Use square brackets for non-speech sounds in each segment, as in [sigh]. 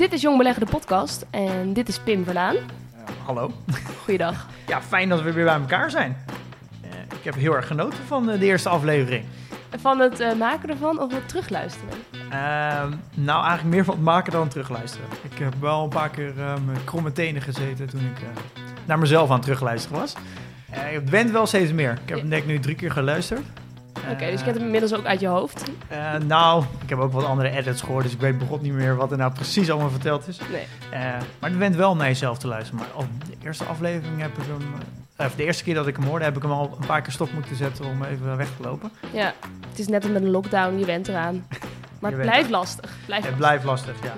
Dit is Jong Beleggen, de podcast. En dit is Pim Verlaan. Hallo. Goeiedag. [laughs] Ja, fijn dat we weer bij elkaar zijn. Eh, ik heb heel erg genoten van eh, de eerste aflevering. Van het eh, maken ervan of het terugluisteren? Ehm, nou, eigenlijk meer van het maken dan het terugluisteren. Ik heb wel een paar keer mijn kromme tenen gezeten toen ik naar mezelf aan het terugluisteren was. Het went wel steeds meer. Ik heb ik nu drie keer geluisterd. Oké, dus je kent hem inmiddels ook uit je hoofd? Eh, nou, ik heb ook wat andere edits gehoord, dus ik weet begot niet meer wat er nou precies allemaal verteld is. Nee. Eh, maar het went wel naar jezelf te luisteren. Maar op de eerste aflevering heb ik hem... eh, of de eerste keer dat ik hem hoorde, heb ik hem al een paar keer stop moeten zetten om even weg te lopen. Ja, het is net als met een lockdown, je went eraan. [laughs] Maar het blijft lastig. Blijft Het lastig. blijft lastig, ja.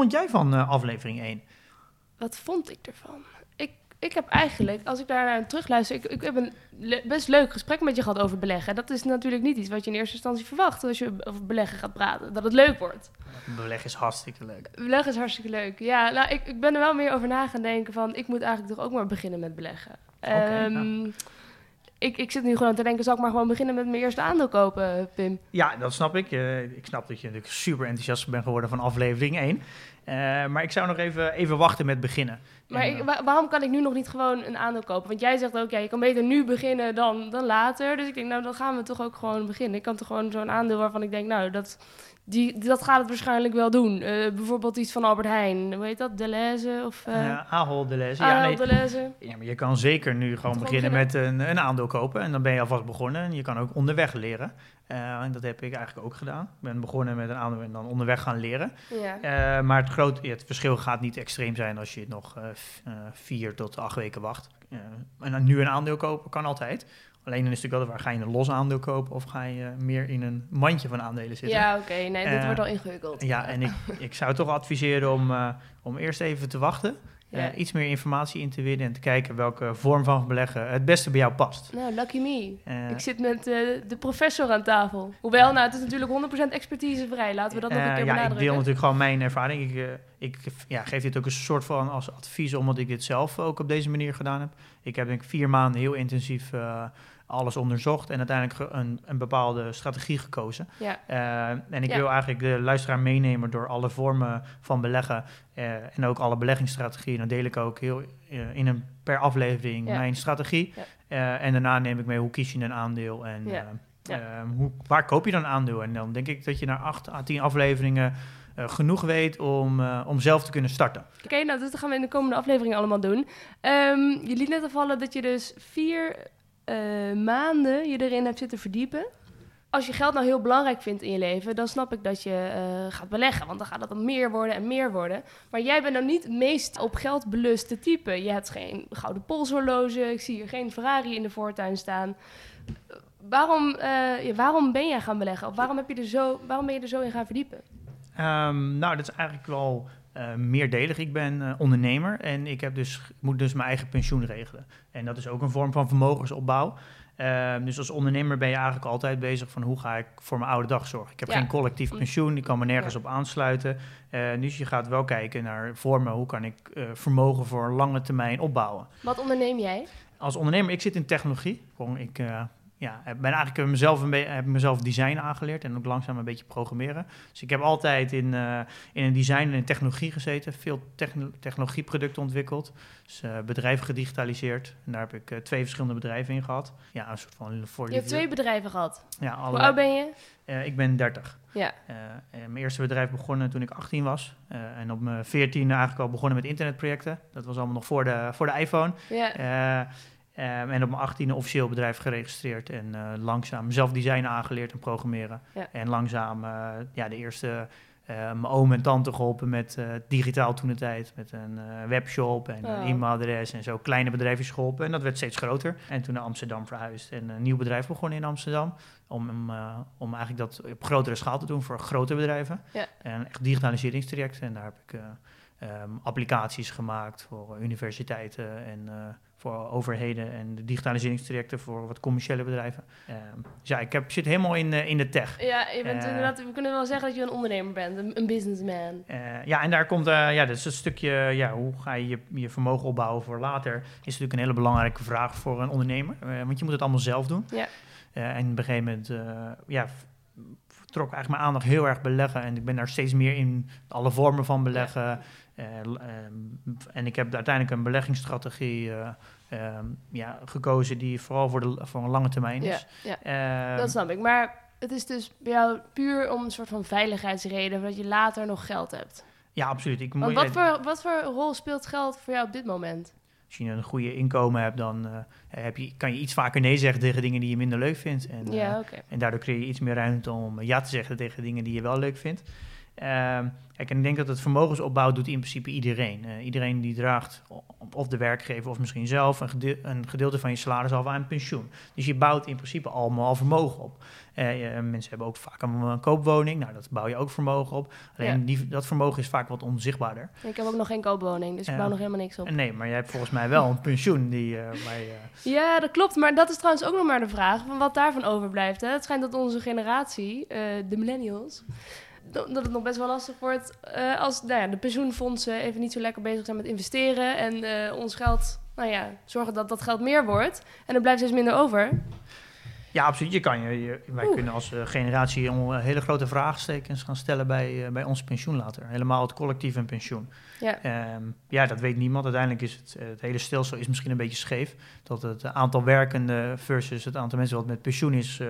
Vond jij van eh, aflevering 1? Wat vond ik ervan? Ik, ik heb eigenlijk, als ik daar naar terugluister... Ik, ik heb een le- best leuk gesprek met je gehad over beleggen. Dat is natuurlijk niet iets wat je in eerste instantie verwacht... als je over beleggen gaat praten. Dat het leuk wordt. Beleg is hartstikke leuk. Beleggen is hartstikke leuk. Ja, nou, ik, ik ben er wel meer over na gaan denken van... ik moet eigenlijk toch ook maar beginnen met beleggen. Ehm, ik, ik zit nu gewoon te denken, zal ik maar gewoon beginnen met mijn eerste aandeel kopen, Pim? Ja, dat snap ik. Eh, ik snap dat je natuurlijk super enthousiast bent geworden van aflevering 1. Eh, maar ik zou nog even, even wachten met beginnen. Maar En, ik, wa- waarom kan ik nu nog niet gewoon een aandeel kopen? Want jij zegt ook, ja, je kan beter nu beginnen dan, dan later. Dus ik denk, nou, dan gaan we toch ook gewoon beginnen. Ik kan toch gewoon zo'n aandeel waarvan ik denk, nou, dat, die, dat gaat het waarschijnlijk wel doen. Eh, bijvoorbeeld iets van Albert Heijn. Hoe heet dat? Deleuze of... Uh, eh, Ahold Delhaize. Ja, nee, Deleuze. ja, maar je kan zeker nu gewoon Gewoon beginnen met een, een aandeel kopen. En dan ben je alvast begonnen. En je kan ook onderweg leren. Eh, en dat heb ik eigenlijk ook gedaan. Ik ben begonnen met een aandeel en dan onderweg gaan leren. Ja. Maar het, groot, ja, het verschil gaat niet extreem zijn als je nog v- eh, vier tot acht weken wacht. Eh, en dan nu een aandeel kopen kan altijd. Alleen dan is het natuurlijk wel, waar ga je een los aandeel kopen of ga je meer in een mandje van aandelen zitten? Ja, oké. Nee, dit Eh, wordt al ingewikkeld. Ja, en ik, ik zou toch adviseren om, eh, om eerst even te wachten. Eh, Ja. iets meer informatie in te winnen en te kijken welke vorm van beleggen het beste bij jou past. Nou, lucky me. Eh, Ik zit met eh, de professor aan tafel. Hoewel, nou, het is natuurlijk 100% expertisevrij. Laten we dat nog een keer ja, ik benadrukken. deel natuurlijk gewoon mijn ervaring. Ik, ik ja, geef dit ook een soort van als advies, omdat ik dit zelf ook op deze manier gedaan heb. Ik heb denk ik vier maanden heel intensief alles onderzocht en uiteindelijk een, een bepaalde strategie gekozen. Ja. Eh, en ik Ja. wil eigenlijk de luisteraar meenemen door alle vormen van beleggen eh, en ook alle beleggingsstrategieën. Dan deel ik ook heel eh, in een per aflevering Ja. mijn strategie. Ja. En daarna neem ik mee hoe kies je een aandeel en Ja. eh, Ja. eh, hoe, waar koop je dan aandeel. En dan denk ik dat je na acht à tien afleveringen genoeg weet om, om zelf te kunnen starten. Oké, nou, dat gaan we in de komende aflevering allemaal doen. Ehm, je liet net al vallen dat je dus vier eh, maanden je erin hebt zitten verdiepen. Als je geld nou heel belangrijk vindt in je leven, dan snap ik dat je eh, gaat beleggen. Want dan gaat het dan meer worden en meer worden. Maar jij bent nou niet het meest op geld beluste type. Je hebt geen gouden polshorloge. Ik zie hier geen Ferrari in de voortuin staan. Waarom, eh, waarom ben jij gaan beleggen? Of waarom, heb je er zo, waarom ben je er zo in gaan verdiepen? Ehm, nou, dat is eigenlijk wel eh, meerdelig. Ik ben eh, ondernemer en ik heb dus, moet dus mijn eigen pensioen regelen. En dat is ook een vorm van vermogensopbouw. Ehm, dus als ondernemer ben je eigenlijk altijd bezig van hoe ga ik voor mijn oude dag zorgen. Ik heb Ja. geen collectief pensioen, ik kan me nergens Ja. op aansluiten. Eh, dus je gaat wel kijken naar vormen, hoe kan ik vermogen voor een lange termijn opbouwen. Wat onderneem jij? Als ondernemer, ik zit in technologie. Ik ja, heb- ben eigenlijk mezelf, een heb mezelf design aangeleerd en ook langzaam een beetje programmeren. Dus ik heb altijd in, eh, in een design en in technologie gezeten, veel techno- technologieproducten ontwikkeld. Dus eh, bedrijven gedigitaliseerd. En daar heb ik eh, twee verschillende bedrijven in gehad. Ja, een soort van voor Je hebt twee bedrijven gehad. Ja, Hoe allerlei- oud ben je? eh, ik ben 30. Ja. Eh, mijn eerste bedrijf begonnen toen ik 18 was. Eh, en op mijn 14 eigenlijk al begonnen met internetprojecten. Dat was allemaal nog voor de, voor de iPhone. Ja. Eh, Ehm, en op mijn 18e officieel bedrijf geregistreerd en eh, langzaam zelf design aangeleerd en programmeren. Ja. En langzaam eh, ja, de eerste, eh, mijn oom en tante geholpen met digitaal toen de tijd. Met een webshop en een Oh. e-mailadres en zo kleine bedrijfjes geholpen. En dat werd steeds groter. En toen naar Amsterdam verhuisd en een nieuw bedrijf begonnen in Amsterdam. Om, om eigenlijk dat op grotere schaal te doen voor grote bedrijven. Ja. En echt digitaliseringstraject. En daar heb ik eh, ehm, applicaties gemaakt voor universiteiten en eh, voor overheden en de digitaliseringstrajecten voor wat commerciële bedrijven. Ehm, dus ja, ik heb, zit helemaal in, eh, in de tech. Ja, je bent Eh. inderdaad, we kunnen wel zeggen dat je een ondernemer bent, een, een businessman. Eh, ja, en daar komt, eh, ja, is een stukje, ja, hoe ga je, je je vermogen opbouwen voor later, is natuurlijk een hele belangrijke vraag voor een ondernemer. Eh, want je moet het allemaal zelf doen. Ja. Eh, en op een gegeven moment, eh, ja, trok eigenlijk mijn aandacht heel erg beleggen. En ik ben daar steeds meer in alle vormen van beleggen. Eh, ehm, en ik heb uiteindelijk een beleggingsstrategie eh, ehm, ja, gekozen die vooral voor, de, voor een lange termijn is. ja, Ehm, dat snap ik. Maar het is dus bij jou puur om een soort van veiligheidsreden, dat je later nog geld hebt. ja, absoluut. Ik moet- wat voor, wat voor rol speelt geld voor jou op dit moment? Als je een goede inkomen hebt, dan eh, heb je, kan je iets vaker nee zeggen tegen dingen die je minder leuk vindt. En, ja, en daardoor creëer je iets meer ruimte om ja te zeggen tegen dingen die je wel leuk vindt. Ehm, kijk, en ik denk dat het vermogensopbouw doet in principe iedereen. Eh, iedereen die draagt, of de werkgever of misschien zelf, een, een gedeelte van je salaris af aan een pensioen. Dus je bouwt in principe allemaal al vermogen op. Eh, je- mensen hebben ook vaak een, een koopwoning, nou dat bouw je ook vermogen op. Alleen Ja. die, dat vermogen is vaak wat onzichtbaarder. Ik heb ook nog geen koopwoning, dus ik bouw nog helemaal niks op. Nee, maar jij hebt volgens mij wel een [laughs] pensioen die, eh. Ja, dat klopt. Maar dat is trouwens ook nog maar de vraag van wat daarvan overblijft. Hè? Het schijnt dat onze generatie, eh, de millennials, dat het nog best wel lastig wordt eh, als nou ja, de pensioenfondsen even niet zo lekker bezig zijn met investeren en eh, ons geld, nou ja, zorgen dat dat geld meer wordt. En er blijft steeds minder over. Ja, absoluut. Je kan je, je- wij Oeh. kunnen als eh, generatie om, eh, hele grote vraagtekens gaan stellen bij, bij ons pensioen later. Helemaal het collectief en pensioen. Ja. Ehm, ja, dat weet niemand. Uiteindelijk is het, het hele stelsel is misschien een beetje scheef. Dat het aantal werkenden versus het aantal mensen wat met pensioen is,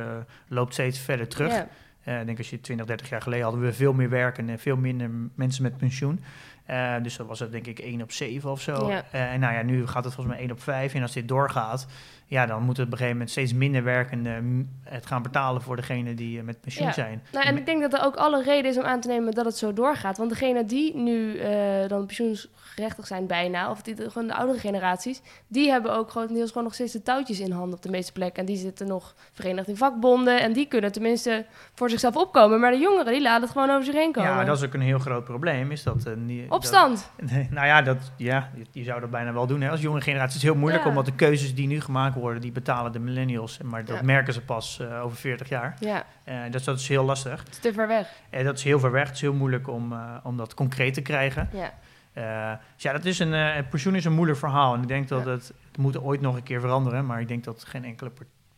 loopt steeds verder terug. Ja. Eh, ik denk als je 20, 30 jaar geleden hadden we veel meer werkenden en veel minder mensen met pensioen. Eh, dus dat was het denk ik 1 op 7 of zo. Ja. Eh, en nou ja, nu gaat het volgens mij 1 op 5. En als dit doorgaat, ja, dan moeten op een gegeven moment steeds minder werkenden mm, het gaan betalen voor degenen die eh, met pensioen Ja. zijn. Nou, en ik denk dat er ook alle reden is om aan te nemen dat het zo doorgaat. Want degenen die nu eh, dan pensioensgerechtig zijn bijna, of die, de, gewoon de oudere generaties, die hebben ook grotendeels gewoon nog steeds de touwtjes in handen op de meeste plekken. En die zitten nog verenigd in vakbonden en die kunnen tenminste voor zichzelf opkomen. Maar de jongeren, die laten het gewoon over zich heen komen. Ja, maar dat is ook een heel groot probleem. Is dat, eh, niet- Opstand! dat- [laughs] nou ja, dat, ja, je, je zou dat bijna wel doen. Hè. Als jonge generatie is het heel moeilijk, Ja. omdat de keuzes die nu gemaakt worden, die betalen de millennials. Maar dat Ja. merken ze pas eh, over 40 jaar. Ja, Eh, dat, is- dat is heel lastig. het is te ver weg. En dat is heel ver weg. Het is heel moeilijk om, eh, om dat concreet te krijgen. Ja. Eh, dus ja, dat is een, eh, pensioen is een moeilijk verhaal. En ik denk dat het, het moet ooit nog een keer veranderen. Maar ik denk dat geen enkele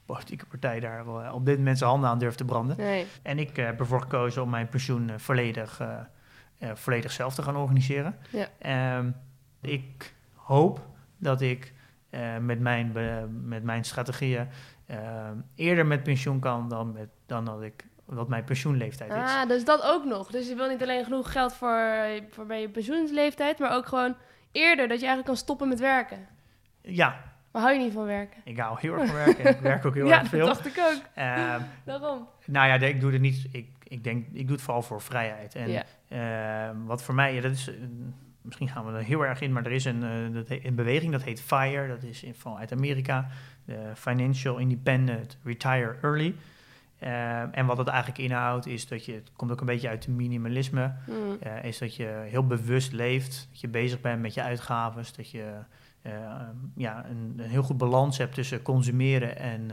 politieke partij daar wel, eh, op dit moment zijn handen aan durft te branden. Nee. En ik eh, heb ervoor gekozen om mijn pensioen eh, volledig, eh, eh, volledig zelf te gaan organiseren. Ja. Ehm, ik hoop dat ik eh, met, mijn, met mijn strategieën eh, eerder met pensioen kan dan, met, dan dat, ik, dat mijn pensioenleeftijd is. Ah, dus dat ook nog. Dus je wil niet alleen genoeg geld voor, voor bij je pensioensleeftijd, maar ook gewoon eerder dat je eigenlijk kan stoppen met werken. Ja, Maar hou je niet van werken? ik hou heel erg van werken. ik werk ook heel [laughs] ja, erg veel. dat dacht ik ook. Ehm, [laughs] Daarom. Nou ja, ik doe het niet. Ik, ik denk, ik doe het vooral voor vrijheid. En Ja. eh, wat voor mij, ja, dat is. Misschien gaan we er heel erg in, maar er is een, eh, dat heet- een beweging dat heet FIRE. Dat is in, vanuit Amerika. De Financial Independent Retire Early. Eh, en wat het eigenlijk inhoudt, is dat je. Het komt ook een beetje uit het minimalisme. Hmm. eh, is dat je heel bewust leeft. Dat je bezig bent met je uitgaven. Dat je ja, een, een heel goed balans hebt tussen consumeren en,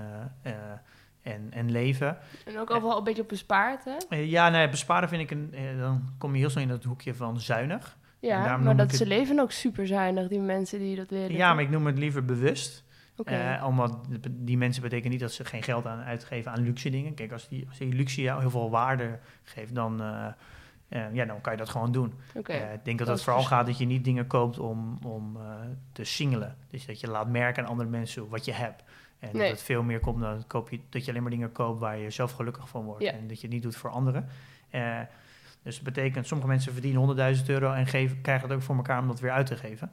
en, en leven. En ook overal een beetje op bespaard, hè? Ja, nee, besparen vind ik een. dan kom je heel snel in dat hoekje van zuinig. Ja, maar dat ze het- leven ook super zuinig, die mensen die dat willen. Ja, toch? maar ik noem het liever bewust. Eh, omdat die mensen betekenen niet dat ze geen geld aan uitgeven aan luxe dingen. Kijk, als die, als die luxe jou heel veel waarde geeft, dan, eh, eh, ja, dan kan je dat gewoon doen. Ik denk dat Dat het vooral vers- gaat dat je niet dingen koopt om, om te singelen. Dus dat je laat merken aan andere mensen wat je hebt. En Nee. dat het veel meer komt dan koop je, dat je alleen maar dingen koopt waar je zelf gelukkig van wordt. Ja. En dat je het niet doet voor anderen. Dus dat betekent, sommige mensen verdienen 100.000 euro en geven, krijgen het ook voor elkaar om dat weer uit te geven.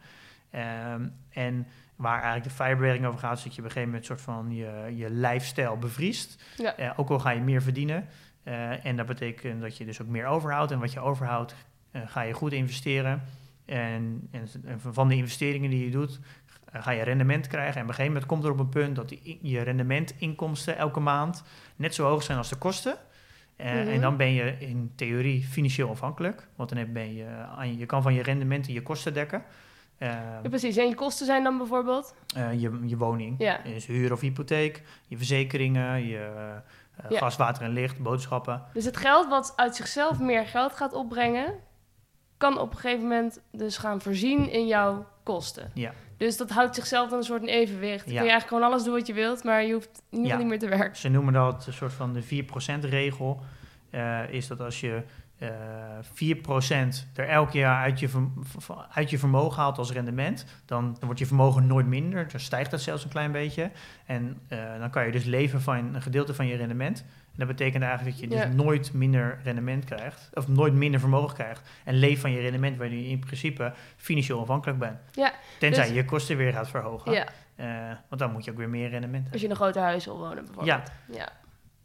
Ehm, en waar eigenlijk de firebreaking over gaat, is dat je op een gegeven moment soort van je, je lifestyle bevriest. Ja. Eh, ook al ga je meer verdienen. Eh, en dat betekent dat je dus ook meer overhoudt. En wat je overhoudt, eh, ga je goed investeren. En, en, en van de investeringen die je doet, ga je rendement krijgen. En op een gegeven moment komt er op een punt dat die, je rendementinkomsten elke maand net zo hoog zijn als de kosten. Eh, Mhm. En dan ben je in theorie financieel afhankelijk. Want dan heb- ben je, aan je, kan van je rendementen je kosten dekken. Eh, Ja, precies. En je kosten zijn dan bijvoorbeeld? eh, je, je woning, Ja. dus huur of hypotheek, je verzekeringen, je Ja. gas, water en licht, boodschappen. Dus het geld wat uit zichzelf meer geld gaat opbrengen, kan op een gegeven moment dus gaan voorzien in jouw kosten. Ja. Dus dat houdt zichzelf dan een soort in evenwicht. Dan Ja. kun je eigenlijk gewoon alles doen wat je wilt, maar je hoeft Ja. niet meer te werken. Ze noemen dat een soort van de 4%-regel. eh is dat als je eh 4% er elk jaar uit je, uit je vermogen haalt als rendement, dan, dan wordt je vermogen nooit minder. Dan stijgt dat zelfs een klein beetje. En eh, dan kan je dus leven van een gedeelte van je rendement. En dat betekent eigenlijk dat je dus Ja. nooit minder rendement krijgt, of nooit minder vermogen krijgt. En leeft van je rendement, waar je in principe financieel afhankelijk bent. Ja, Tenzij dus- je kosten weer gaat verhogen. Ja, Eh, want dan moet je ook weer meer rendement hebben. als je in een groter huis wil wonen bijvoorbeeld. Ja.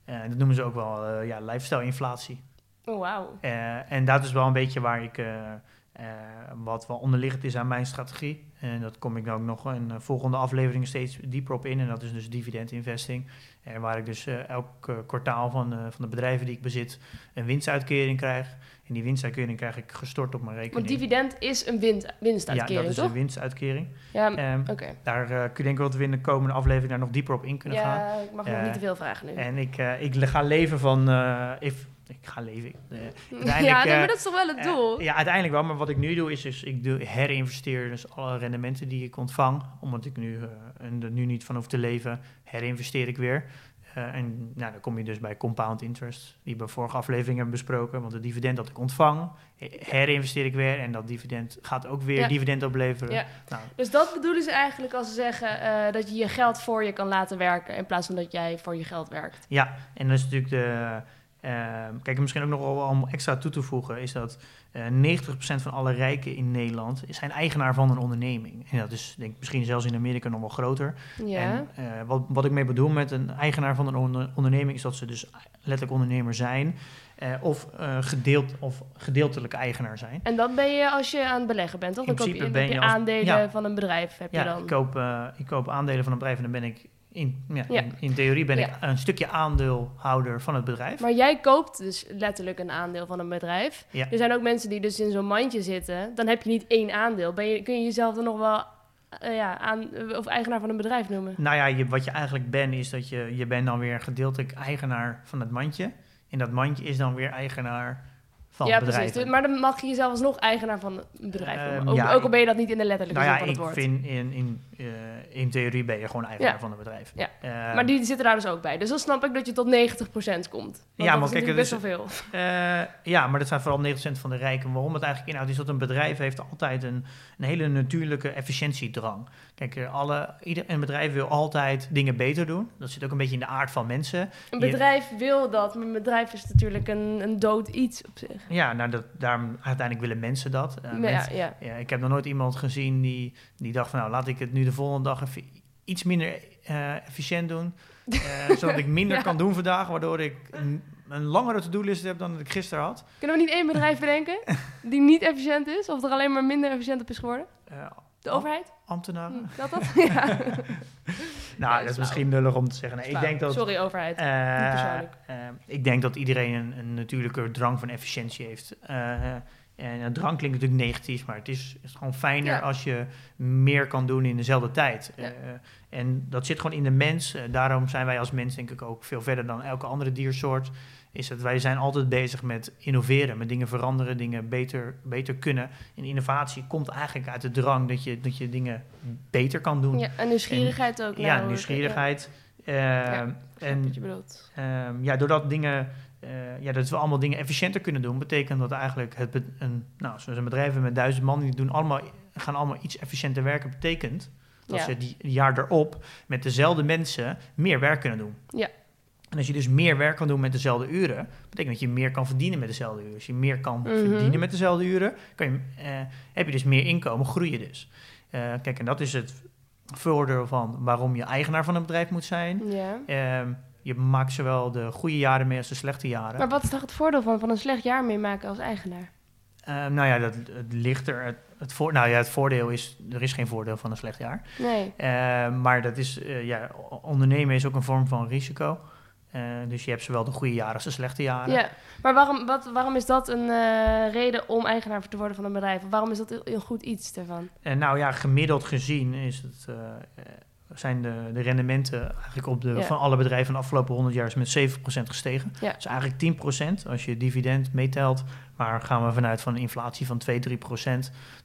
Eh, dat noemen ze ook wel eh, ja, lifestyle-inflatie. Oh, wauw. En dat is wel een beetje waar ik, wat wel onderliggend is aan mijn strategie. En dat kom ik dan ook nog in de volgende afleveringen steeds dieper op in. En dat is dus dividend investing. Eh, waar ik dus eh, elk eh, kwartaal van, eh, van de bedrijven die ik bezit een winstuitkering krijg. En die winstuitkering krijg ik gestort op mijn rekening. Want dividend is een winst, ja, winstuitkering, dat is toch? een winstuitkering. Ja, Ehm, oké. daar kun je denk ik wat we in de komende aflevering daar nog dieper op in kunnen gaan. Ja, ik mag nog niet te veel vragen nu. En ik, ik ga leven van... if, ik ga leven... eh, ja, nee, eh, maar dat is toch wel het eh, doel? ja, uiteindelijk wel. Maar wat ik nu doe is dus ik doe herinvesteer dus alle rendementen die ik ontvang, omdat ik nu, en er nu niet van hoef te leven, herinvesteer ik weer. En nou, dan kom je dus bij compound interest, die we vorige aflevering hebben besproken. Want het dividend dat ik ontvang, he- herinvesteer ik weer. En dat dividend gaat ook weer Ja. dividend opleveren. Ja. Nou, Dus dat bedoelen ze eigenlijk als ze zeggen dat je je geld voor je kan laten werken in plaats van dat jij voor je geld werkt. Ja, en dat is natuurlijk de. Ehm, kijk, misschien ook nog wel om extra toe te voegen, is dat eh 90% van alle rijken in Nederland zijn eigenaar van een onderneming. En dat is denk ik misschien zelfs in Amerika nog wel groter. Ja. En eh, wat, wat ik mee bedoel met een eigenaar van een onder- onderneming, is dat ze dus letterlijk ondernemer zijn. eh, of, eh, gedeeld, of gedeeltelijk eigenaar zijn. En dat ben je als je aan het beleggen bent, toch? Dan koop je, ben je je als- aandelen ja. van een bedrijf. Heb je Ja, dan. ik koop, eh, ik koop aandelen van een bedrijf en dan ben ik in, ja, Ja. in, in theorie ben Ja. ik een stukje aandeelhouder van het bedrijf. Maar jij koopt dus letterlijk een aandeel van een bedrijf. Ja. Er zijn ook mensen die dus in zo'n mandje zitten. Dan heb je niet één aandeel. Ben je, kun je jezelf dan nog wel eh, ja, aan, of eigenaar van een bedrijf noemen? Nou ja, je, wat je eigenlijk bent, is dat je, je bent dan weer gedeeltelijk eigenaar van het mandje. En dat mandje is dan weer eigenaar van ja, het precies. Maar dan mag je jezelf alsnog eigenaar van een bedrijf Ehm, noemen. Ook, ja, ook al ik- ben je dat niet in de letterlijke Nou zin ja, van het ik woord. vind in, in, eh, in theorie ben je gewoon eigenaar Ja. van het bedrijf. Ja. Eh, Maar die zitten daar dus ook bij. Dus dan snap ik dat je tot 90% komt. Ja, dat maar is kijk, het best wel veel. eh, ja, maar dat zijn vooral 90% van de rijken. Waarom het eigenlijk inhoudt, is dat een bedrijf heeft altijd een, een hele natuurlijke efficiëntiedrang. Kijk, alle, ieder, een bedrijf wil altijd dingen beter doen. Dat zit ook een beetje in de aard van mensen. Een je- bedrijf wil dat, maar een bedrijf is natuurlijk een, een dood iets op zich. Ja, nou, dat, daarom uiteindelijk willen mensen dat. Mensen- ja. Ja, ik heb nog nooit iemand gezien die, die dacht van nou laat ik het nu de volgende dag even iets minder eh, efficiënt doen. [laughs] eh, zodat ik minder Ja. kan doen vandaag, waardoor ik een, een langere to-do-list heb dan dat ik gisteren had. Kunnen we niet één bedrijf bedenken die niet efficiënt is? Of er alleen maar minder efficiënt op is geworden? Eh, De overheid? ambtenaren. Hm, Dat dat? [laughs] ja. nou, dat is misschien lullig om te zeggen. Nee, ik denk dat, Sorry, overheid. niet persoonlijk. ik denk dat iedereen een, een natuurlijke drang van efficiëntie heeft. Eh, en een drang klinkt natuurlijk negatief, maar het is, is gewoon fijner Ja. als je meer kan doen in dezelfde tijd. Ja. Eh, en dat zit gewoon in de mens. Eh, daarom zijn wij als mens denk ik ook veel verder dan elke andere diersoort. Is dat wij zijn altijd bezig met innoveren, met dingen veranderen, dingen beter, beter kunnen. En innovatie komt eigenlijk uit de drang dat je, dat je dingen beter kan doen. Ja, en nieuwsgierigheid ook. Ja, nieuwsgierigheid. Eh, Ja. En Wat je bedoelt. Ehm, ja, doordat dingen, eh, ja, dat we allemaal dingen efficiënter kunnen doen, betekent dat eigenlijk het een, nou, zoals een bedrijf met duizend man, die doen allemaal, gaan allemaal iets efficiënter werken, betekent dat Ja. ze die jaar erop met dezelfde mensen meer werk kunnen doen. Ja. En als je dus meer werk kan doen met dezelfde uren, betekent dat je meer kan verdienen met dezelfde uren. Als je meer kan Mhm. verdienen met dezelfde uren, kan je, eh, heb je dus meer inkomen, groei je dus. Eh, kijk, en dat is het voordeel van waarom je eigenaar van een bedrijf moet zijn. Ja. Ehm, je maakt zowel de goede jaren mee als de slechte jaren. Maar wat is toch het voordeel van, van een slecht jaar meemaken als eigenaar? Ehm, nou ja, dat, het ligt er. Het, het, voor, nou ja, het voordeel is, er is geen voordeel van een slecht jaar. Nee. Ehm, maar dat is, eh, ja, ondernemen is ook een vorm van risico. Eh, dus je hebt zowel de goede jaren als de slechte jaren. Ja, maar waarom, wat, waarom is dat een eh, reden om eigenaar te worden van een bedrijf? Waarom is dat een, goed iets ervan? En nou ja, gemiddeld gezien is het, zijn de, de rendementen eigenlijk op de, Ja. van alle bedrijven de afgelopen 100 jaar is met 7% gestegen. Ja. Dus eigenlijk 10% als je dividend meetelt. Maar gaan we vanuit van een inflatie van 2, 3%,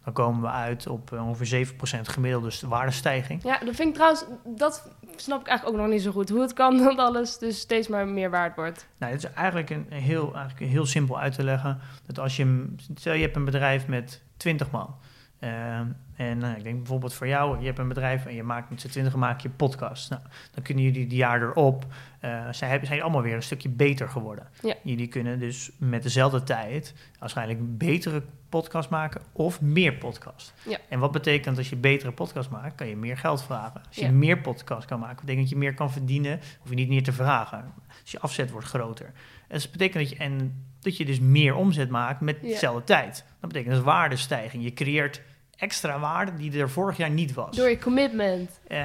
dan komen we uit op eh, ongeveer 7% gemiddeld, dus de waardestijging. Ja, dat vind ik trouwens, dat snap ik eigenlijk ook nog niet zo goed. Hoe het kan dat alles dus steeds maar meer waard wordt. Nou, het is eigenlijk een heel, eigenlijk een heel simpel uit te leggen. Dat als je, stel je hebt een bedrijf met 20 man. Ehm, en eh, ik denk bijvoorbeeld voor jou, je hebt een bedrijf en je maakt met z'n 20 maak je podcast. Nou, dan kunnen jullie die jaar erop, eh zij hebben, zijn allemaal weer een stukje beter geworden. Ja. Jullie kunnen dus met dezelfde tijd waarschijnlijk betere podcast maken of meer podcast. Ja. En wat betekent als je betere podcast maakt, kan je meer geld vragen. Als je Ja. meer podcast kan maken, betekent dat je meer kan verdienen, hoef je niet meer te vragen. Dus je afzet wordt groter. En dat betekent dat je, en dat je dus meer omzet maakt met dezelfde tijd. Dat betekent dus waardestijging. Je creëert extra waarde die er vorig jaar niet was. Door je commitment. Eh,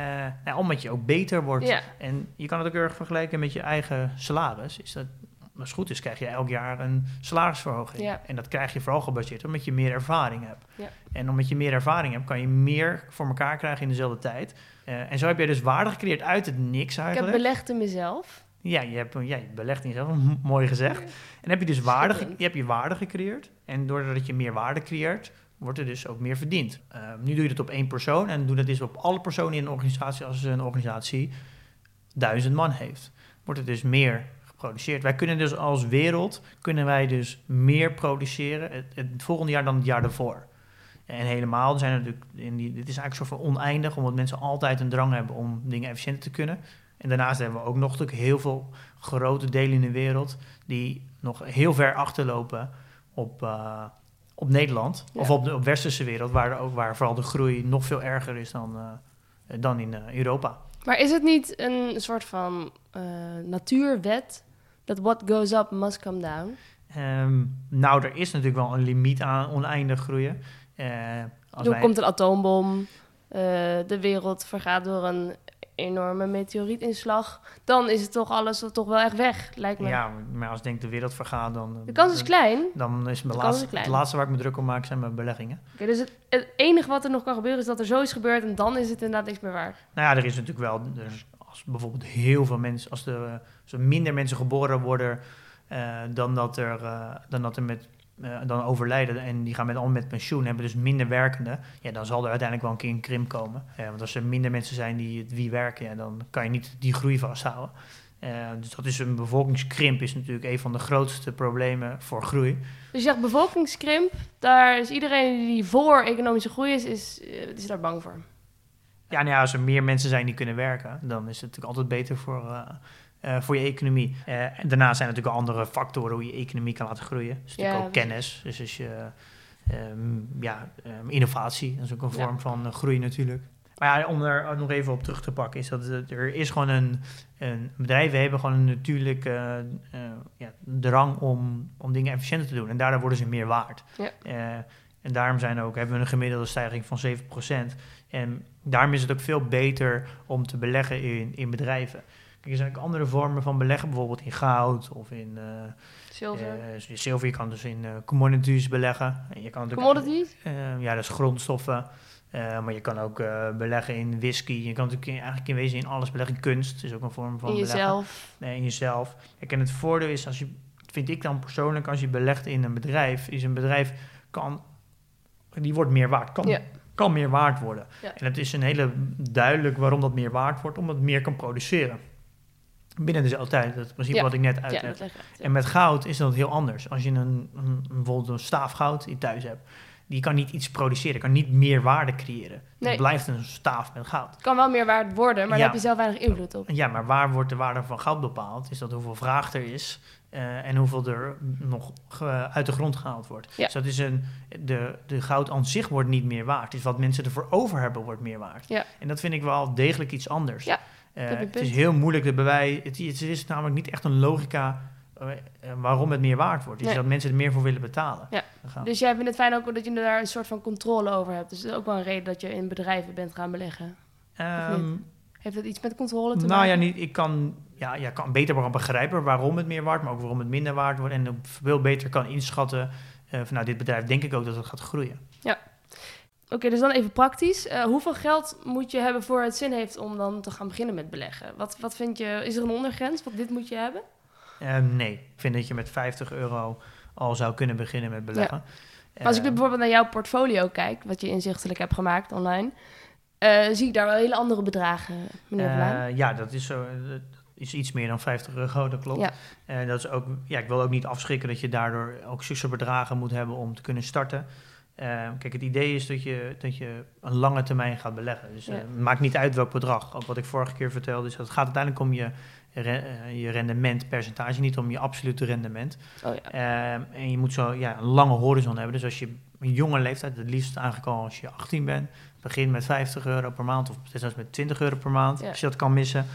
nou, omdat je ook beter wordt. Ja. En je kan het ook erg vergelijken met je eigen salaris. Is dat, als het goed is, krijg je elk jaar een salarisverhoging. Ja. En dat krijg je vooral gebaseerd omdat je meer ervaring hebt. Ja. En omdat je meer ervaring hebt, kan je meer voor elkaar krijgen in dezelfde tijd. Eh, en zo heb je dus waarde gecreëerd uit het niks Ik heb eigenlijk. belegd in mezelf. Ja, je hebt ja, je belegt in jezelf, [laughs] mooi gezegd. En heb je dus waarde, je hebt je waarde gecreëerd. En doordat je meer waarde creëert, wordt er dus ook meer verdiend. Eh, nu doe je het op één persoon en doe dat dus op alle personen in een organisatie als een organisatie duizend man heeft. Wordt er dus meer geproduceerd. Wij kunnen dus als wereld, kunnen wij dus meer produceren het, het volgende jaar dan het jaar daarvoor. En helemaal zijn er natuurlijk, in die, dit is eigenlijk soort van oneindig, omdat mensen altijd een drang hebben om dingen efficiënter te kunnen. En daarnaast hebben we ook nog natuurlijk heel veel grote delen in de wereld die nog heel ver achterlopen op, eh, op Nederland. Ja. Of op de op westerse wereld, waar, ook, waar vooral de groei nog veel erger is dan, eh, dan in eh, Europa. Maar is het niet een soort van eh, natuurwet dat what goes up must come down? Ehm, nou, er is natuurlijk wel een limiet aan oneindig groeien. Als Er wij- komt een atoombom, de wereld vergaat door een enorme meteorietinslag. Dan is het toch alles toch wel echt weg, lijkt me. Ja, maar als ik denk de wereld vergaat, dan... De kans is klein. Dan is mijn laatste, is klein. het laatste waar ik me druk om maak zijn mijn beleggingen. Oké, dus het, het enige wat er nog kan gebeuren is dat er zoiets gebeurt en dan is het inderdaad niks meer waard. Nou ja, er is natuurlijk wel, als bijvoorbeeld heel veel mensen, als er, als er minder mensen geboren worden eh, dan, dat er, eh, dan dat er met, eh, dan overlijden en die gaan met allemaal met pensioen, hebben dus minder werkenden, ja, dan zal er uiteindelijk wel een keer een krimp komen. Eh, want als er minder mensen zijn die het wie werken, ja, dan kan je niet die groei vasthouden. Eh, dus dat is een bevolkingskrimp is natuurlijk een van de grootste problemen voor groei. Dus je zegt bevolkingskrimp, daar is iedereen die voor economische groei is, is, is daar bang voor. Ja, nou ja, als er meer mensen zijn die kunnen werken, dan is het natuurlijk altijd beter voor, eh, voor je economie. Eh, en daarnaast zijn er natuurlijk andere factoren hoe je economie kan laten groeien. Dus natuurlijk Ja, ook kennis, dus als je, ehm, ja, ehm, innovatie, dat is ook een Ja. vorm van eh, groei natuurlijk. Maar ja, om er nog even op terug te pakken, is dat er is gewoon een, een bedrijven hebben gewoon een natuurlijke ja, drang om, om dingen efficiënter te doen. En daardoor worden ze meer waard. Ja. En daarom zijn ook, hebben we een gemiddelde stijging van 7%. En daarom is het ook veel beter om te beleggen in, in bedrijven. Kijk, er zijn ook andere vormen van beleggen, bijvoorbeeld in goud of in eh Zilver. eh, zilver. Je kan dus in eh, commodities beleggen. En je kan natuurlijk- Commodities? ja, dat is grondstoffen. Maar je kan ook beleggen in whisky. Je kan natuurlijk in- eigenlijk in wezen in alles beleggen. Kunst is ook een vorm van In beleggen. jezelf. Nee, in jezelf. Kijk, en het voordeel is, als je, vind ik dan persoonlijk, als je belegt in een bedrijf, is een bedrijf kan, die wordt meer waard. Kan, Ja. kan meer waard worden. Ja. En het is een hele duidelijk waarom dat meer waard wordt, omdat het meer kan produceren. Binnen dezelfde tijd, dat principe Ja. wat ik net uitleg. En met goud is dat heel anders. Als je een, een, een- bijvoorbeeld een staaf goud in thuis hebt, die kan niet iets produceren, kan niet meer waarde creëren. Nee. Het blijft een staaf met goud. Het kan wel meer waard worden, maar daar heb je zelf weinig invloed op. Ja, maar waar wordt de waarde van goud bepaald? Is dat hoeveel vraag er is eh, en hoeveel er nog uit de grond gehaald wordt. Dus dat is een, de, de goud aan zich wordt niet meer waard. Dus wat mensen ervoor over hebben, wordt meer waard. Ja. En dat vind ik wel degelijk iets anders. Ja, het punt. is heel moeilijk te bewijzen. Het, het is namelijk niet echt een logica eh, eh, waarom het meer waard wordt. Het is Nee. dat mensen er meer voor willen betalen. Ja. Dus jij vindt het fijn ook dat je daar een soort van controle over hebt. Dus dat is ook wel een reden dat je in bedrijven bent gaan beleggen. Ehm, Heeft dat iets met controle te nou maken? ja, niet, ik kan, ja, ja, kan beter begrijpen waarom het meer waard, maar ook waarom het minder waard wordt. En veel beter kan inschatten eh, van nou, dit bedrijf denk ik ook dat het gaat groeien. Oké, dus dan even praktisch. Eh, hoeveel geld moet je hebben voor het zin heeft om dan te gaan beginnen met beleggen? Wat, wat vind je, is er een ondergrens? Wat dit moet je hebben? Eh, nee, ik vind dat je met 50 euro al zou kunnen beginnen met beleggen. Maar als ik Eh, bijvoorbeeld naar jouw portfolio kijk, wat je inzichtelijk hebt gemaakt online, eh, zie ik daar wel hele andere bedragen, meneer eh, ja, dat is, zo, dat is iets meer dan 50 euro, dat klopt. Ja. En dat is ook, ja, ik wil ook niet afschrikken dat je daardoor ook zulke bedragen moet hebben om te kunnen starten. Eh, kijk, het idee is dat je, dat je een lange termijn gaat beleggen. Dus eh, het maakt niet uit welk bedrag. Ook wat ik vorige keer vertelde, is dat het gaat uiteindelijk om je, re- eh, je rendementpercentage, niet om je absolute rendement. Oh ja. Ehm, en je moet zo ja, een lange horizon hebben. Dus als je een jonge leeftijd, het liefst al als je 18 bent, begin met 50 euro per maand of zelfs met 20 euro per maand, Ja. als je dat kan missen.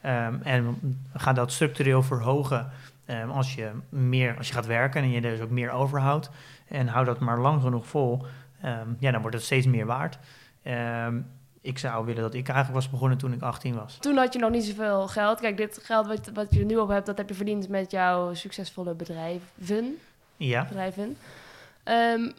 Ehm, en ga dat structureel verhogen ehm, als, je meer, als je gaat werken en je dus ook meer overhoudt. En hou dat maar lang genoeg vol, ehm, ja, dan wordt het steeds meer waard. Ehm, ik zou willen dat ik eigenlijk was begonnen toen ik 18 was. Toen had je nog niet zoveel geld. Kijk, dit geld wat, wat je er nu op hebt, dat heb je verdiend met jouw succesvolle bedrijven. Ja, bedrijven. Ehm,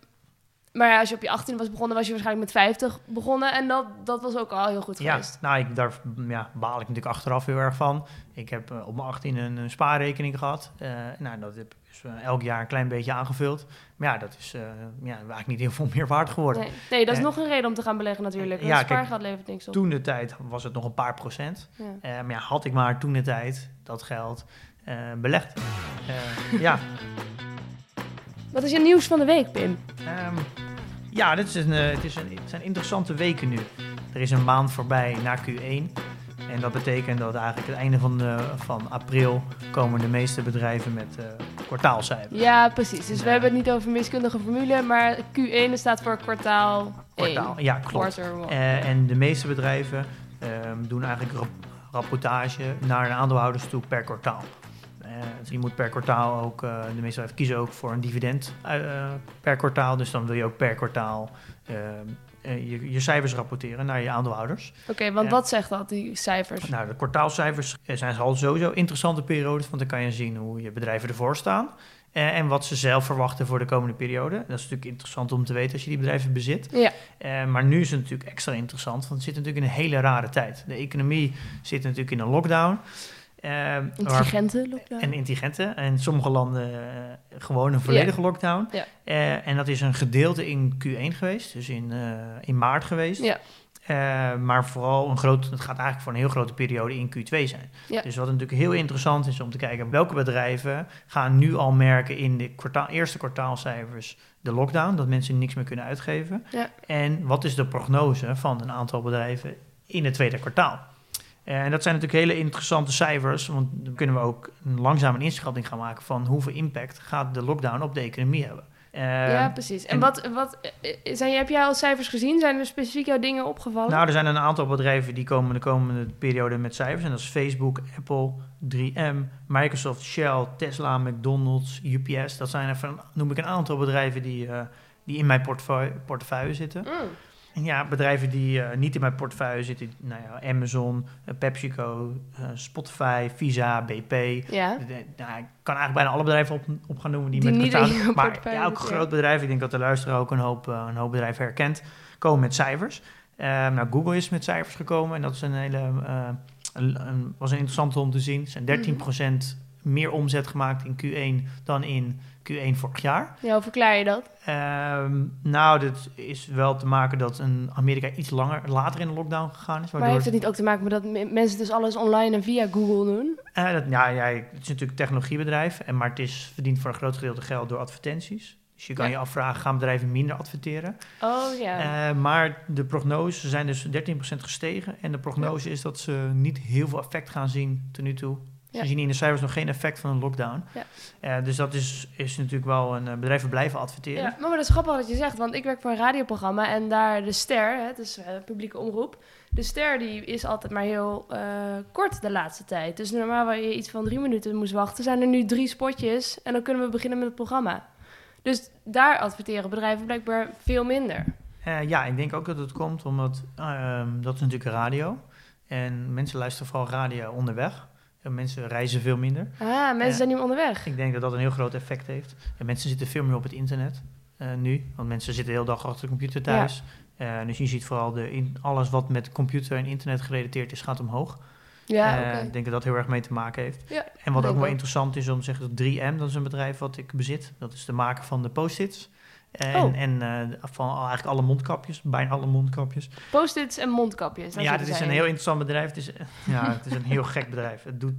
maar ja, als je op je 18 was begonnen, was je waarschijnlijk met 50 begonnen. En dat, dat was ook al heel goed Ja, geweest. nou, ik, daar ja, baal ik natuurlijk achteraf heel erg van. Ik heb eh, op mijn 18 een, een spaarrekening gehad. Eh, nou, dat heb ik dus, eh, elk jaar een klein beetje aangevuld. Maar ja, dat is ja, eigenlijk niet heel veel meer waard geworden. Nee, nee, dat is nog een reden om te gaan beleggen natuurlijk. ja, spaargeld levert niks op. Toen de tijd was het nog een paar procent. Ja. Maar ja, had ik maar toen de tijd dat geld belegd. Ja, [laughs] Wat is je nieuws van de week, Pim? Ehm, ja dit is een, eh, het, is een, het zijn interessante weken nu. Er is een maand voorbij na Q1. En dat betekent dat eigenlijk het einde van, de, van april komen de meeste bedrijven met eh kwartaalcijfers. Ja, precies. Dus we hebben het niet over wiskundige formule, maar Q1 staat voor kwartaal, Kwartaal, 1. ja, klopt. Eh, en de meeste bedrijven ehm, doen eigenlijk rap- rapportage naar de aandeelhouders toe per kwartaal. Eh, dus je moet per kwartaal ook, eh, de meeste bedrijven kiezen ook voor een dividend eh, per kwartaal. Dus dan wil je ook per kwartaal je, je cijfers rapporteren naar je aandeelhouders. Oké, want wat zegt dat, die cijfers? Nou, de kwartaalcijfers zijn al sowieso interessante periodes, want dan kan je zien hoe je bedrijven ervoor staan. en wat ze zelf verwachten voor de komende periode. Dat is natuurlijk interessant om te weten als je die bedrijven bezit. Ja, maar nu is het natuurlijk extra interessant, want we zitten natuurlijk in een hele rare tijd. De economie zit natuurlijk in een lockdown. Waar- intelligente lockdown. en intelligente. En in sommige landen eh, gewoon een volledige lockdown. Eh, en dat is een gedeelte in Q1 geweest, dus in, eh, in maart geweest. Maar vooral een groot, het gaat eigenlijk voor een heel grote periode in Q2 zijn. Dus wat natuurlijk heel interessant is om te kijken welke bedrijven gaan nu al merken in de kwartaal, eerste kwartaalcijfers de lockdown, dat mensen niks meer kunnen uitgeven. En wat is de prognose van een aantal bedrijven in het tweede kwartaal? En dat zijn natuurlijk hele interessante cijfers, want dan kunnen we ook een langzaam een inschatting gaan maken van hoeveel impact gaat de lockdown op de economie hebben. Eh, ja, precies. En, en- wat, wat eh, zijn, heb jij al cijfers gezien? Zijn er specifiek jouw dingen opgevallen? Nou, er zijn een aantal bedrijven die komen de komende periode met cijfers. En dat is Facebook, Apple, 3M, Microsoft, Shell, Tesla, McDonald's, UPS. Dat zijn even, noem ik een aantal bedrijven die, eh, die in mijn portefeuille, portefeuille zitten. Mm. Ja, bedrijven die eh, niet in mijn portefeuille zitten, nou ja, Amazon, eh, PepsiCo, eh, Spotify, Visa, BP. Ja. De- de- nou, ik kan eigenlijk bijna alle bedrijven op, op gaan noemen die, Die met niet Maar ja, ook groot bedrijven. Ik denk dat de luisteraar ook een hoop, een hoop bedrijven herkent. Komen met cijfers. Eh, nou, Google is met cijfers gekomen. En dat is een hele, een, een- was een interessante om te zien. Er zijn 13% meer omzet gemaakt in Q1 dan in Q1 vorig jaar. ja, hoe verklaar je dat? Ehm, nou, dit is wel te maken dat een Amerika iets langer, later in de lockdown gegaan is. Maar heeft het niet ook te maken met dat me- mensen dus alles online en via Google doen? Eh, dat, ja, ja, het is natuurlijk een technologiebedrijf, en, maar het is, verdient voor een groot gedeelte geld door advertenties. Dus je kan Ja. je afvragen, gaan bedrijven minder adverteren? Oh ja. Eh, maar de prognoses zijn dus 13% gestegen. En de prognose is dat ze niet heel veel effect gaan zien tot nu toe Ze Ja. zien in de cijfers nog geen effect van een lockdown. Ja. Eh, dus dat is, is natuurlijk wel een uh, bedrijven blijven adverteren. Ja, maar, dat is grappig wat je zegt, want ik werk voor een radioprogramma en daar de ster, hè, dus uh, publieke omroep, de ster die is altijd maar heel uh, kort de laatste tijd. Dus normaal waar je iets van drie minuten moest wachten, zijn er nu drie spotjes en dan kunnen we beginnen met het programma. Dus daar adverteren bedrijven blijkbaar veel minder. Ja, ik denk ook dat het komt omdat dat is natuurlijk radio en mensen luisteren vooral radio onderweg. En mensen reizen veel minder. Ah, mensen zijn nu onderweg. Ik denk dat dat een heel groot effect heeft. En mensen zitten veel meer op het internet uh, nu. Want mensen zitten de hele dag achter de computer thuis. Ja. Uh, dus je ziet vooral de in, alles wat met computer en internet gerelateerd is, gaat omhoog. Ja, uh, okay. Ik denk dat dat heel erg mee te maken heeft. Ja, en wat ook wel wel interessant is om te zeggen dat 3M, dat is een bedrijf wat ik bezit. Dat is de maker van de post-its. En, oh. en uh, van eigenlijk alle mondkapjes, bijna alle mondkapjes. Post-its en mondkapjes. Ja, dit is een heel interessant bedrijf. Het is, ja, het is een heel gek bedrijf. Het, doet,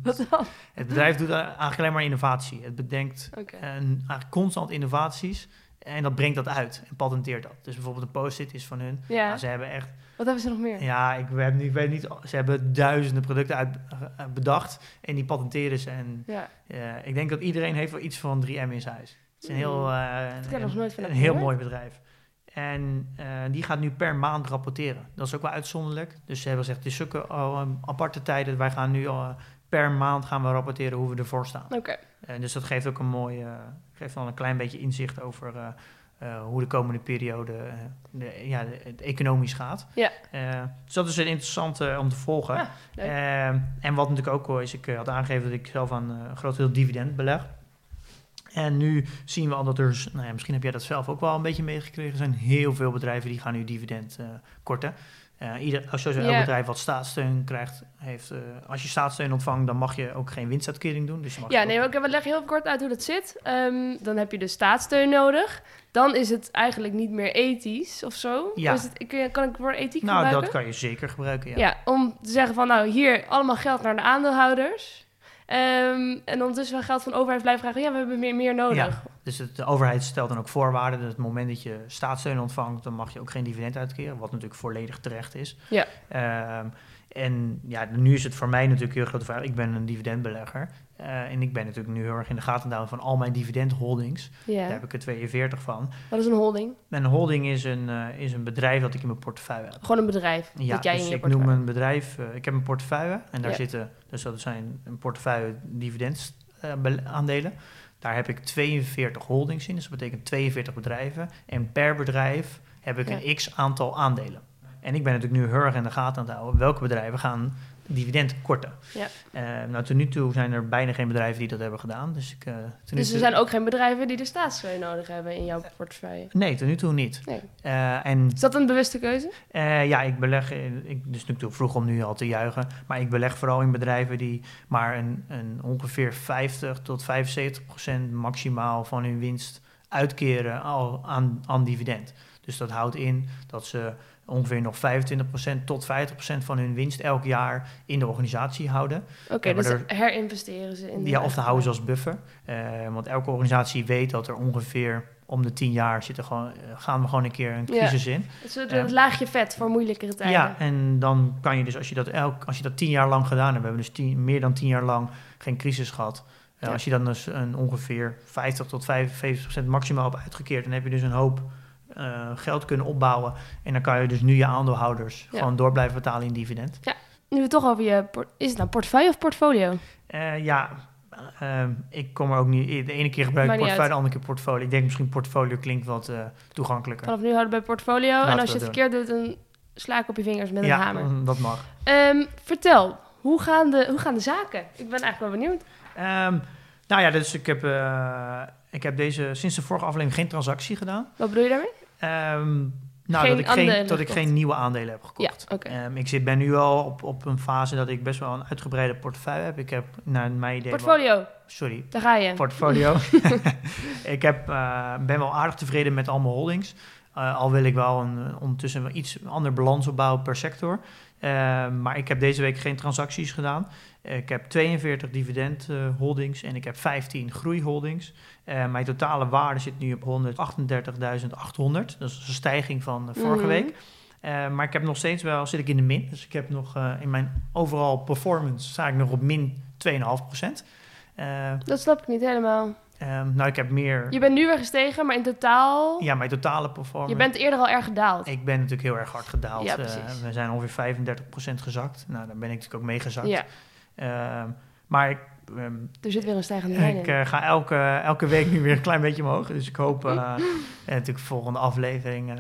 het bedrijf doet eigenlijk alleen maar innovatie. Het bedenkt okay. uh, eigenlijk constant innovaties. En dat brengt dat uit en patenteert dat. Dus bijvoorbeeld een post-it is van hun. Ja. Nou, ze hebben echt... Wat hebben ze nog meer? Ja, ik weet, niet, ik weet niet. Ze hebben duizenden producten uit, bedacht. En die patenteren ze. En ja. uh, ik denk dat iedereen heeft wel iets van 3M in zijn huis. Het is een heel, uh, een, een, heel mooi bedrijf. En uh, die gaat nu per maand rapporteren. Dat is ook wel uitzonderlijk. Dus ze hebben gezegd, het is zulke uh, aparte tijden. Wij gaan nu uh, per maand gaan we rapporteren hoe we ervoor staan. Oké. Okay. Uh, dus dat geeft ook een mooi, geeft wel een klein beetje inzicht over hoe de komende periode de, ja, het economisch gaat. Ja. dus dat is een interessant om te volgen. Ja, en wat natuurlijk ook is, ik had aangegeven dat ik zelf aan een groot deel dividend beleg. En nu zien we al dat er, nou ja, misschien heb jij dat zelf ook wel een beetje meegekregen, er zijn heel veel bedrijven die gaan nu dividend uh, korten. Uh, ieder, als je Ja. bedrijf wat staatssteun krijgt, heeft, uh, als je staatssteun ontvangt, dan mag je ook geen winstuitkering doen. Dus je mag Ja, nee, maar ik leg heel kort uit hoe dat zit. Ehm, dan heb je dus staatssteun nodig. Dan is het eigenlijk niet meer ethisch of zo. Ja. Is het, kan ik voor ethiek nou, gebruiken? dat kan je zeker gebruiken. Ja. Ja, om te zeggen van nou, hier allemaal geld naar de aandeelhouders. Ehm, en ondertussen wel geld van de overheid blijven vragen. Ja, we hebben meer, meer nodig. Ja. Dus het, de overheid stelt dan ook voorwaarden. Dat het moment dat je staatssteun ontvangt, dan mag je ook geen dividend uitkeren. Wat natuurlijk volledig terecht is. Ja. Ehm, en ja, nu is het voor mij natuurlijk heel grote vraag. Ik ben een dividendbelegger. Eh, en ik ben natuurlijk nu heel erg in de gaten houden van al mijn dividendholdings. Ja. Daar heb ik er 42 van. Wat is een holding? Mijn holding is een, eh, is een bedrijf dat ik in mijn portefeuille heb. Gewoon een bedrijf. Ja, dat jij dus in je ik noem een bedrijf, eh, ik heb een portefeuille en daar zitten, dus dat zijn een portefeuille dividendaandelen. daar heb ik 42 holdings in, dus dat betekent 42 bedrijven. En per bedrijf heb ik een x aantal aandelen. En ik ben natuurlijk nu heel erg in de gaten aan het houden welke bedrijven gaan dividend korten. Ja. Eh, nou, tot nu toe zijn er bijna geen bedrijven die dat hebben gedaan. Dus, ik, nu Dus er toe- zijn ook geen bedrijven die de staatssteun nodig hebben in jouw portefeuille. Nee, tot nu toe niet. Nee. Eh, en Is dat een bewuste keuze? ja, ik beleg, ik, dus natuurlijk vroeg om nu al te juichen, maar ik beleg vooral in bedrijven die maar een, een ongeveer 50 tot 75 procent maximaal van hun winst uitkeren al aan, aan dividend. Dus dat houdt in dat ze ongeveer nog 25% tot 50% van hun winst elk jaar in de organisatie houden. Oké, maar dus er- herinvesteren ze in de Ja, of te houden ze als buffer. Eh, want elke organisatie weet dat er ongeveer om de 10 jaar zitten gewoon, eh, gaan we gewoon een keer een Ja. crisis in. Het is een Ja. laagje vet voor moeilijkere tijden. Ja, en dan kan je dus, als je dat, elk, als je dat tien jaar lang gedaan hebt, we hebben dus tien, meer dan tien jaar lang geen crisis gehad. Eh, Ja. Als je dan dus een ongeveer 50 tot 55 procent maximaal hebt uitgekeerd, dan heb je dus een hoop eh, geld kunnen opbouwen. En dan kan je dus nu je aandeelhouders Ja. gewoon door blijven betalen in dividend. Nu we het toch over je... Is het nou portefeuille of portfolio? Eh, ja, ehm, ik kom er ook niet. De ene keer gebruik ik portefeuille, de andere keer portfolio. Ik denk misschien portfolio klinkt wat eh, toegankelijker. Vanaf nu houden we bij portfolio. Laten en als je het verkeerd doet, dan sla ik op je vingers met een ja, hamer. mm, dat mag. Ehm, vertel, hoe gaan, de, hoe gaan de zaken? Ik ben eigenlijk wel benieuwd. Ehm, nou ja, dus ik heb, ik heb deze, sinds de vorige aflevering geen transactie gedaan. Wat bedoel je daarmee? Ehm, nou, Geen dat ik, geen, dat ik geen nieuwe aandelen heb gekocht. Ja. Ehm, ik zit, ben nu al op, op een fase dat ik best wel een uitgebreide portefeuille heb. Ik heb naar mijn idee... wel- Portfolio, sorry, daar ga je. portfolio. [laughs] [laughs] ik heb, eh, ben wel aardig tevreden met al mijn holdings. Eh, al wil ik wel een, ondertussen wel iets ander balans opbouwen per sector. Ehm, maar ik heb deze week geen transacties gedaan. Ik heb 42 dividend eh, holdings en ik heb 15 groeiholdings. Eh, mijn totale waarde zit nu op 138.800. Dat is een stijging van eh, vorige Mhm. week. Maar ik heb nog steeds wel, zit ik in de min. Dus ik heb nog in mijn overal performance sta ik nog op min 2,5 procent. Eh, Dat snap ik niet helemaal. Ehm, nou, ik heb meer... Je bent nu weer gestegen, maar in totaal... Ja, mijn totale performance... Je bent eerder al erg gedaald. Ik ben natuurlijk heel erg hard gedaald. Ja, Eh, we zijn ongeveer 35% gezakt. Nou, daar ben ik natuurlijk ook mee gezakt. Ja, Ehm, maar ik, ehm, er zit weer een stijgende lijn ik in. eh, ga elke, elke week nu weer een klein beetje omhoog. Dus ik hoop eh, [laughs] natuurlijk volgende aflevering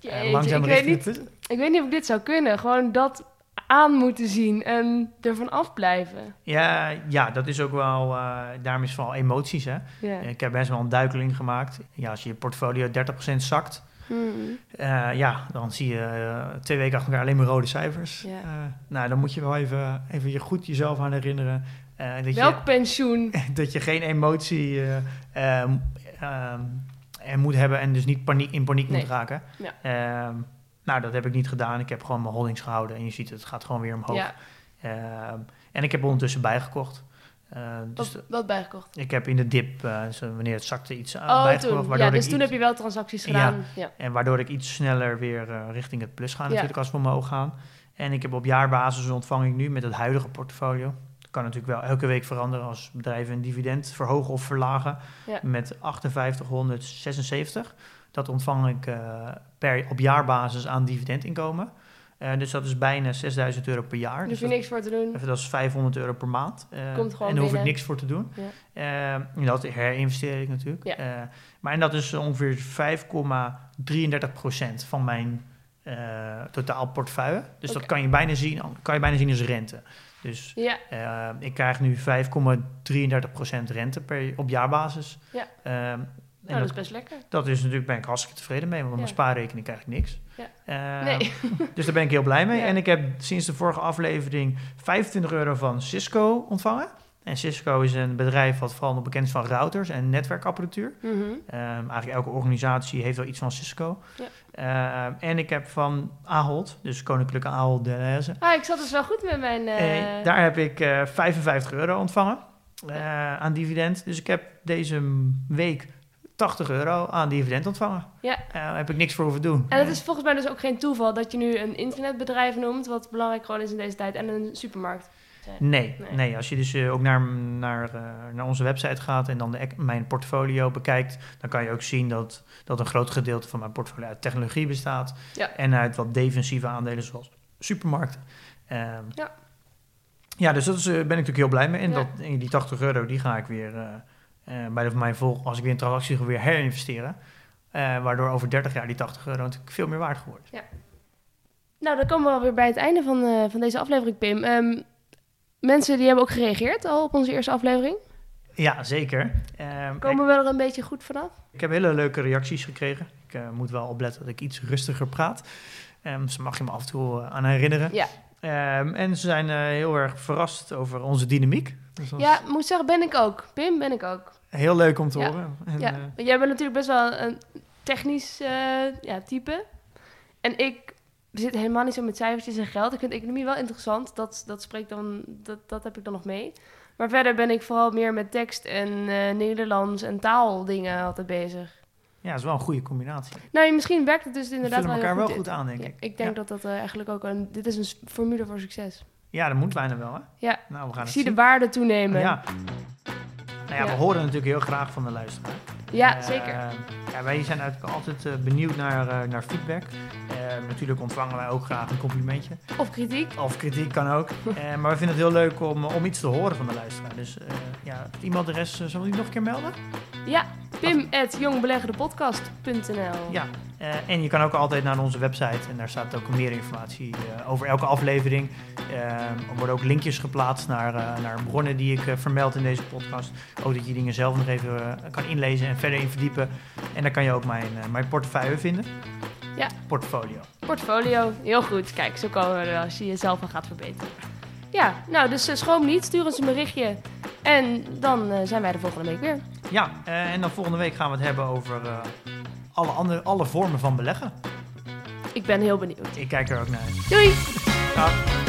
Jeetje, langzaam ik, weet niet, het- ik weet niet of ik dit zou kunnen. Gewoon dat aan moeten zien en ervan afblijven. Ja, ja, dat is ook wel... eh daarom is vooral emoties, hè. Ik heb best wel een duikeling gemaakt. Ja, als je je portfolio 30% zakt... Hmm. eh, ja, dan zie je eh, twee weken achter elkaar alleen maar rode cijfers. Nou, dan moet je wel even, even je goed jezelf aan herinneren. dat je, Welk pensioen? [laughs] dat je geen emotie er moet hebben en dus niet paniek, in paniek Nee. moet raken. Ja. Ehm, nou, dat heb ik niet gedaan. Ik heb gewoon mijn holdings gehouden en je ziet het, gaat gewoon weer omhoog. Ja, Ehm, en ik heb ondertussen bijgekocht. Eh, dus wat, wat bijgekocht. ik heb in de dip, eh, dus wanneer het zakte, iets aan Oh, bijgekocht. toen. waardoor Ja, dus toen iets- heb je wel transacties gedaan. Ja. en waardoor ik iets sneller weer eh, richting het plus ga Ja. natuurlijk als we omhoog gaan. En ik heb op jaarbasis ontvang ik nu met het huidige portfolio. Dat kan natuurlijk wel elke week veranderen als bedrijven een dividend verhogen of verlagen. Ja. Met 5876. Dat ontvang ik eh, per, op jaarbasis aan dividendinkomen. Eh, dus dat is bijna 6000 euro per jaar. Daar Dus hoef je dat, niks voor te doen. even, dat is 500 euro per maand. Eh, Komt gewoon en daar hoef ik niks voor te doen. Ja. En dat herinvesteer ik natuurlijk. Ja. Maar en dat is ongeveer 5,33% van mijn totaal portefeuille. Dus dat kan je, bijna zien, kan je bijna zien als rente. Dus Ja, ik krijg nu 5,33% rente per, op jaarbasis. Ja. Nou, dat dat, is best lekker. dat is natuurlijk, ben ik hartstikke tevreden mee, want op mijn spaarrekening krijg ik niks. Ja. Ehm, Nee. [laughs] [laughs] Dus daar ben ik heel blij mee. En ik heb sinds de vorige aflevering 25 euro van Cisco ontvangen. En Cisco is een bedrijf wat vooral nog bekend is van routers en netwerkapparatuur. Mhm. Ehm, eigenlijk elke organisatie heeft wel iets van Cisco. Ja. Ehm, en ik heb van Ahold, dus Koninklijke Ahold Delhaize. Ah, ik zat dus wel goed met mijn... eh, Eh, daar heb ik eh 55 euro ontvangen eh, aan dividend. Dus ik heb deze week 80 euro aan dividend ontvangen. Ja. Daar heb ik niks voor hoeven doen. En het is volgens mij dus ook geen toeval dat je nu een internetbedrijf noemt, wat belangrijk gewoon is in deze tijd, en een supermarkt. Nee, Nee. nee. als je dus eh, ook naar, naar, eh, naar onze website gaat en dan de, ec- mijn portfolio bekijkt, dan kan je ook zien dat, dat een groot gedeelte van mijn portfolio uit technologie bestaat Ja. en uit wat defensieve aandelen zoals supermarkten. Ehm, Ja. ja, dus dat is, eh, ben ik natuurlijk heel blij mee. En Ja. dat, en die 80 euro, die ga ik weer bij de, mijn volg, als ik weer een transactie weer herinvesteren. Eh, waardoor over 30 jaar die 80 euro natuurlijk veel meer waard geworden is. Nou, dan komen we alweer bij het einde van, eh, van deze aflevering, Pim. Ehm, mensen die hebben ook gereageerd al op onze eerste aflevering. Ja, zeker. Ehm, Komen we er een beetje goed vanaf? Ik heb hele leuke reacties gekregen. Ik eh, moet wel opletten dat ik iets rustiger praat. Dus daar mag je me af en toe eh, aan herinneren. Ja. En ze zijn eh, heel erg verrast over onze dynamiek. Dus Ja, moet zeggen, ben ik ook. Pim, ben ik ook. Heel leuk om te Ja. horen. En, Ja, eh, jij bent natuurlijk best wel een technisch eh, ja, type. En ik zit helemaal niet zo met cijfertjes en geld. Ik vind economie wel interessant. Dat, dat, spreekt dan, dat, dat heb ik dan nog mee. Maar verder ben ik vooral meer met tekst en eh, Nederlands en taaldingen altijd bezig. ja, dat is wel een goede combinatie. Nou, misschien werkt het dus inderdaad wel elkaar wel goed aan, denk Ja, ik. ik denk ja. dat dat eigenlijk ook een... Dit is een formule voor succes. Ja, dat moet bijna wel, hè? Ja, Nou, we gaan ik zie de waarde toenemen. Ja. Nou ja, we horen natuurlijk heel graag van de luisteraar. Ja, Eh, zeker. ja, wij zijn eigenlijk altijd eh, benieuwd naar, eh, naar feedback. Natuurlijk ontvangen wij ook graag een complimentje. Of kritiek. Of kritiek kan ook. [laughs] Maar we vinden het heel leuk om, om iets te horen van de luisteraar. Dus eh, ja, het e-mailadres, uh, zullen we die nog een keer melden? Ja, pim.jongbeleggerdepodcast.nl Ja. Eh, en je kan ook altijd naar onze website en daar staat ook meer informatie eh, over elke aflevering. Eh, er worden ook linkjes geplaatst naar, naar bronnen die ik vermeld in deze podcast. Ook dat je dingen zelf nog even kan inlezen en verder in verdiepen. En daar kan je ook mijn, mijn portefeuille vinden. Ja. Portfolio. Portfolio, heel goed. Kijk, zo komen we er als je jezelf al gaat verbeteren. Ja, nou, dus eh, schroom niet. Stuur ons een berichtje. En dan eh, zijn wij de volgende week weer. Ja, eh, en dan volgende week gaan we het hebben over alle, andere, alle vormen van beleggen. Ik ben heel benieuwd. Ik kijk er ook naar uit. Doei! Dag.